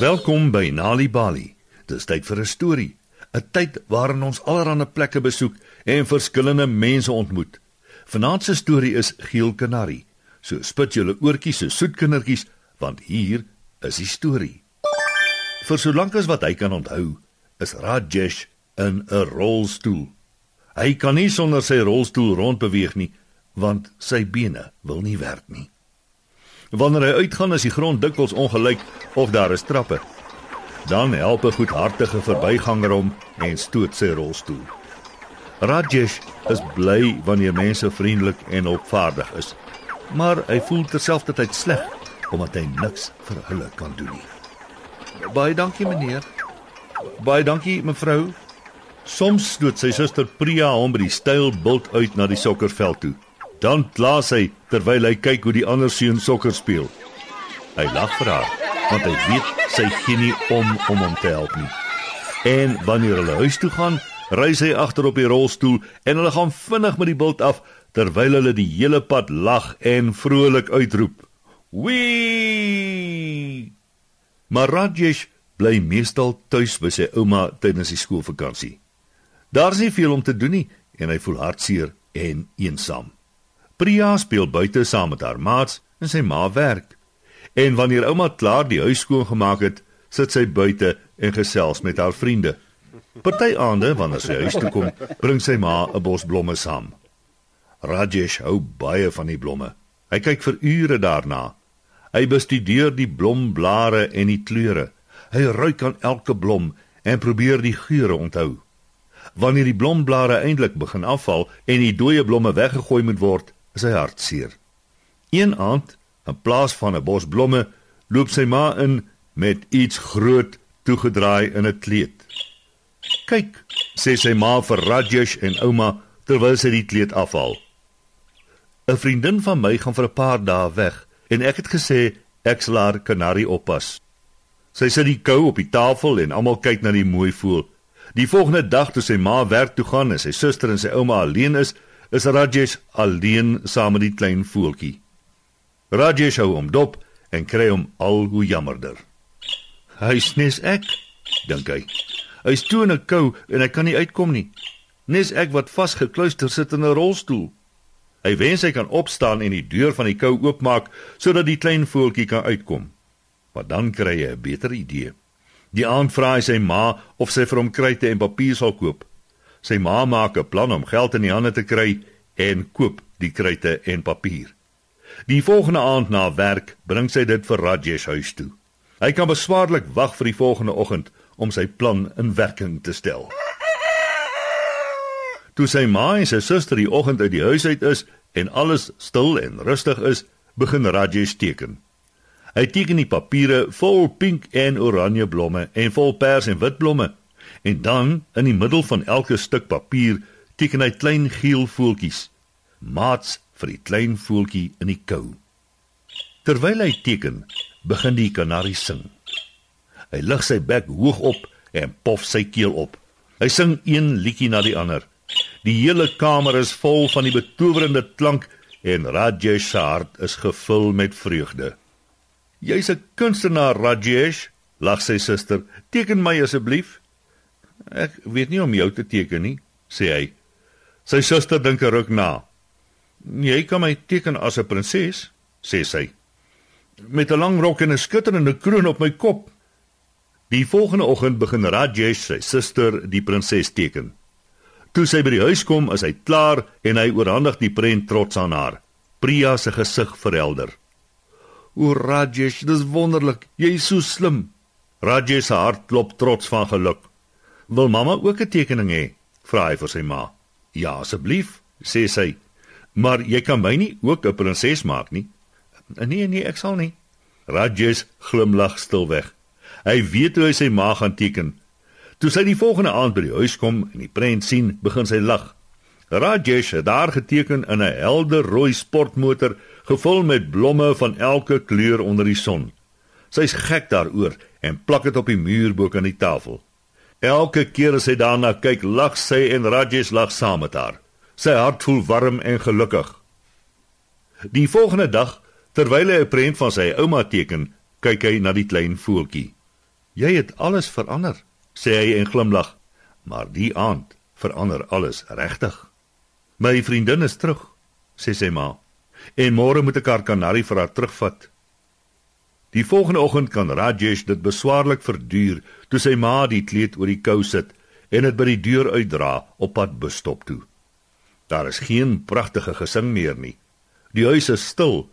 Welkom by Nali Bali. Dis tyd vir 'n storie, 'n tyd waarin ons allerlei plekke besoek en verskillende mense ontmoet. Vanaand se storie is Geel Kanarie. So spit julle oortjies so soet kindertjies, want hier is die storie. Vir solank as wat hy kan onthou, is Rajesh in 'n rolstoel. Hy kan nie sonder sy rolstoel rondbeweeg nie, want sy bene wil nie werk nie. Wanneer hy uitgaan is die grond dikwels ongelyk of daar is trappe. Dan help 'n goedhartige verbyganger hom en stoot sy rolstoel. Rajesh is bly wanneer mense vriendelik en opvaardig is, maar hy voel terselfdertyd sleg omdat hy niks vir hulle kan doen nie. Baie dankie meneer. Baie dankie mevrou. Soms stoot sy suster Priya hom by die styl bult uit na die sokkerveld toe. Dan plaas hy terwyl hy kyk hoe die ander seun sokker speel. Hy lag vir haar want hy weet sy gee nie om om hom te help nie. En wanneer hulle huis toe gaan, ry sy agter op die rolstoel en hulle gaan vinnig met die bult af terwyl hulle die hele pad lag en vrolik uitroep. Wee! Maar Rajesh bly meestal tuis by sy ouma tydens die skoolvakansie. Daar's nie veel om te doen nie en hy voel hartseer en eensaam. Priya speel buite saam met haar maats en sy ma werk. En wanneer ouma klaar die huis skoon gemaak het, sit sy buite en gesels met haar vriende. Party aande wanneer sy huis toe kom, bring sy ma 'n bos blomme saam. Rajesh hou baie van die blomme. Hy kyk vir ure daarna. Hy bestudeer die blomblare en die kleure. Hy ruik aan elke blom en probeer die geure onthou. Wanneer die blomblare eintlik begin afval en die dooie blomme weggegooi moet word, is hy hartseer. Een aand, in plaas van 'n bos blomme, loop sy ma in met iets groot toegedraai in 'n kleed. "Kyk," sê sy ma vir Rajesh en ouma terwyl sy die kleed afhaal. "’n Vriendin van my gaan vir 'n paar dae weg en ek het gesê ek sal haar kanarie oppas." Sy sit die kou op die tafel en almal kyk na die mooi voël. Die volgende dag toe sy ma werk toe gaan en sy suster en sy ouma alleen is, is Rajesh alleen saam met die klein voeltjie. Rajesh hou hom dop en kry hom al hoe jammerder. Hy snes ek, dink hy. Hy stoon 'n kou en hy kan nie uitkom nie. Nes ek wat vasgekluister sit in 'n rolstoel. Hy wens hy kan opstaan en die deur van die kou oopmaak sodat die klein voeltjie kan uitkom. Maar dan kry hy 'n beter idee. Die aand vra hy sy ma of sy vir hom kruite en papier sal koop. Sy ma maak 'n plan om geld in die hande te kry en koop die kruite en papier. Die volgende aand na werk bring sy dit vir Rajesh huis toe. Hy kan beswaarlik wag vir die volgende oggend om sy plan in werking te stel. Toe sy ma en sy suster die oggend uit die huis uit is en alles stil en rustig is, begin Rajesh teken. Hy teken die papiere vol pink en oranje blomme en vol pers en wit blomme en dan in die middel van elke stuk papier teken hy klein geel voeltjies. Maats vir die klein voeltjie in die kou. Terwyl hy teken begin die kanarie sing. Hy lig sy bek hoog op en pof sy keel op. Hy sing een liedjie na die ander. Die hele kamer is vol van die betowerende klank en Rajesh se hart is gevul met vreugde. Jy's 'n kunstenaar Rajesh lag sy suster. Teken my asseblief Ek weet nie om jou te teken nie, sê hy. Sy suster dink 'n ruk na. Jy kan my teken as 'n prinses, sê sy. Met 'n lang rok en 'n skitterende kroon op my kop. Die volgende oggend begin Rajesh sy suster die prinses teken. Toe sy by die huis kom, is hy klaar en hy oorhandig die prent trots aan haar. Priya se gesig verhelder. O Rajesh, dis wonderlik. Jy is so slim. Rajesh se hart klop trots van geluk. "Wil mamma ook 'n tekening hê?" vra hy vir sy ma. "Ja, asseblief," sê sy. "Maar jy kan my nie ook 'n prinses maak nie." "Nee, nee, ek sal nie." Rajesh glimlag stilweg. Hy weet hoe hy sy ma gaan teken. Toe sy die volgende aand by die huis kom en die prent sien, begin sy lag. Rajesh het daar geteken in 'n helder rooi sportmotor gevul met blomme van elke kleur onder die son. Sy's gek daaroor en plak dit op die muur bo kan die tafel. Elke keer as hy daarna kyk, lag sy en Rajesh lag saam met haar. Sy hart voel warm en gelukkig. Die volgende dag, terwyl hy 'n prent van sy ouma teken, kyk hy na die klein voeltjie. Jy het alles verander, sê hy en glimlag. Maar die aand verander alles regtig. My vriendin is terug, sê sy ma. En môre moet ek haar kanarie vir haar terugvat. Die volgende oggend kan Rajesh dit beswaarlik verduur toe sy ma die kleed oor die kou sit en dit by die deur uitdra op pad bestop toe. Daar is geen pragtige gesing meer nie. Die huis is stil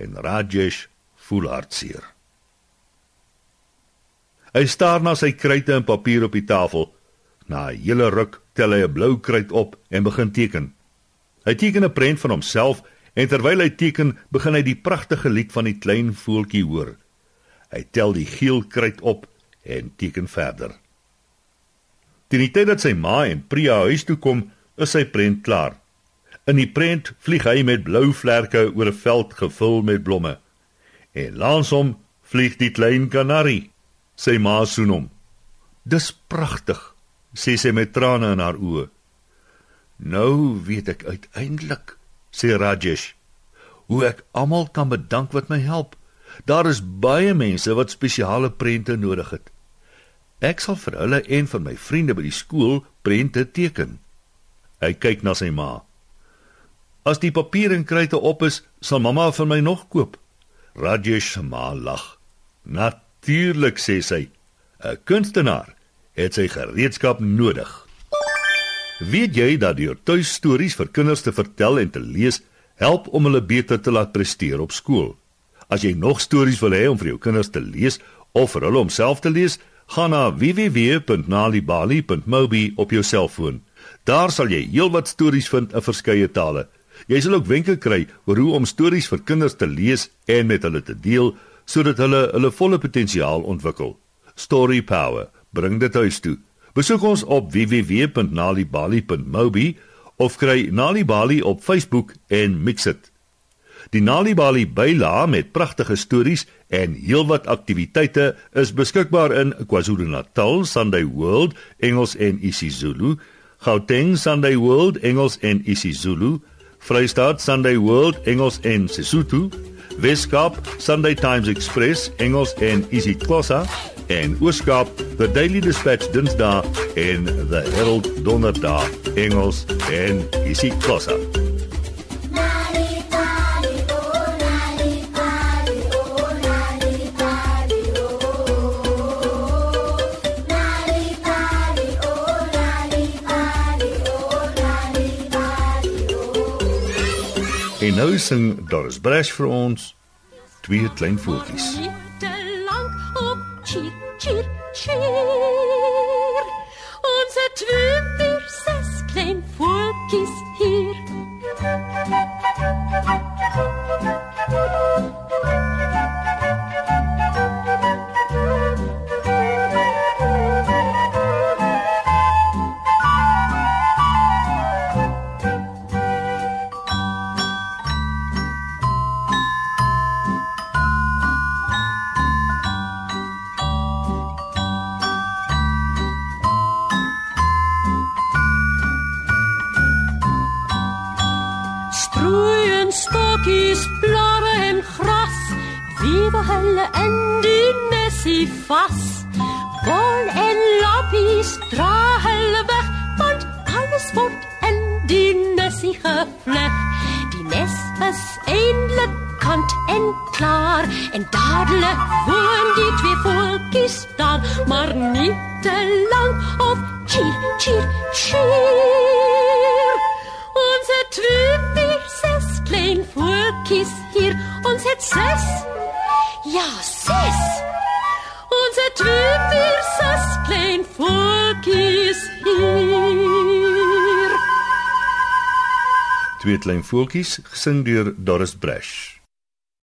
en Rajesh voel hartseer. Hy staar na sy kruite en papier op die tafel. Na 'n hele ruk tel hy 'n blou kruit op en begin teken. Hy teken 'n prent van homself en terwyl hy teken, begin hy die pragtige lied van die klein voeltjie hoor. Hy tel die geel kruit op en teken verder. Teen die tyd dat sy ma en Priya huis toe kom, is sy prent klaar. In die prent vlieg hy met blou vlerke oor 'n veld gevul met blomme. En langs hom vlieg die klein kanarie. Sy ma soen hom. "Dis pragtig," sê sy met trane in haar oë. "Nou weet ek uiteindelik," sê Rajesh, "hoe ek almal kan bedank wat my help. Daar is baie mense wat spesiale prente nodig het. Ek sal vir hulle en vir my vriende by die skool prente teken." Hy kyk na sy ma. As die papier en kruite op is, sal mamma vir my nog koop. Rajesh se ma lag. Natuurlik sê sy, 'n kunstenaar het sy gereedskap nodig. Weet jy dat deur tuistories vir kinders te vertel en te lees help om hulle beter te laat presteer op skool? As jy nog stories wil hê om vir jou kinders te lees of vir hulle om self te lees, gaan na www.nalibali.mobi op jou selfoon. Daar sal jy heelwat stories vind in verskeie tale. Jy sal ook wenke kry oor hoe om stories vir kinders te lees en met hulle te deel sodat hulle hulle volle potensiaal ontwikkel. Story Power, bring dit huis toe. Besoek ons op www.nalibali.mobi of kry Nalibali op Facebook en mix dit. Die Nalibali byla met pragtige stories en heelwat aktiwiteite is beskikbaar in KwaZulu-Natal Sunday World Engels en isiZulu, Gauteng Sunday World Engels en isiZulu, Vrystaat Sunday World Engels en Sesotho, Weskaap Sunday Times Express Engels en isiXhosa en Ooskaap The Daily Dispatch Dinsdae en The Herald Donderdag Engels en isiXhosa. En nou sing Doris Brash vir ons twee klein voeltjies. Ons het twee, in die nessie vas. Bol en lappies dra hulle weg, want alles word in die nessie gevleg. Die nes is eindelijk kant en klaar, en dadelik woon die twee voeltjies daar, maar nie te lang of cheer, cheer, cheer. Ons het twee, ses klein voeltjies hier. Ons het ses. Ja, ses. Ons het twee, vier, ses klein voeltjies hier. Twee klein voeltjies gesing deur Doris Brash.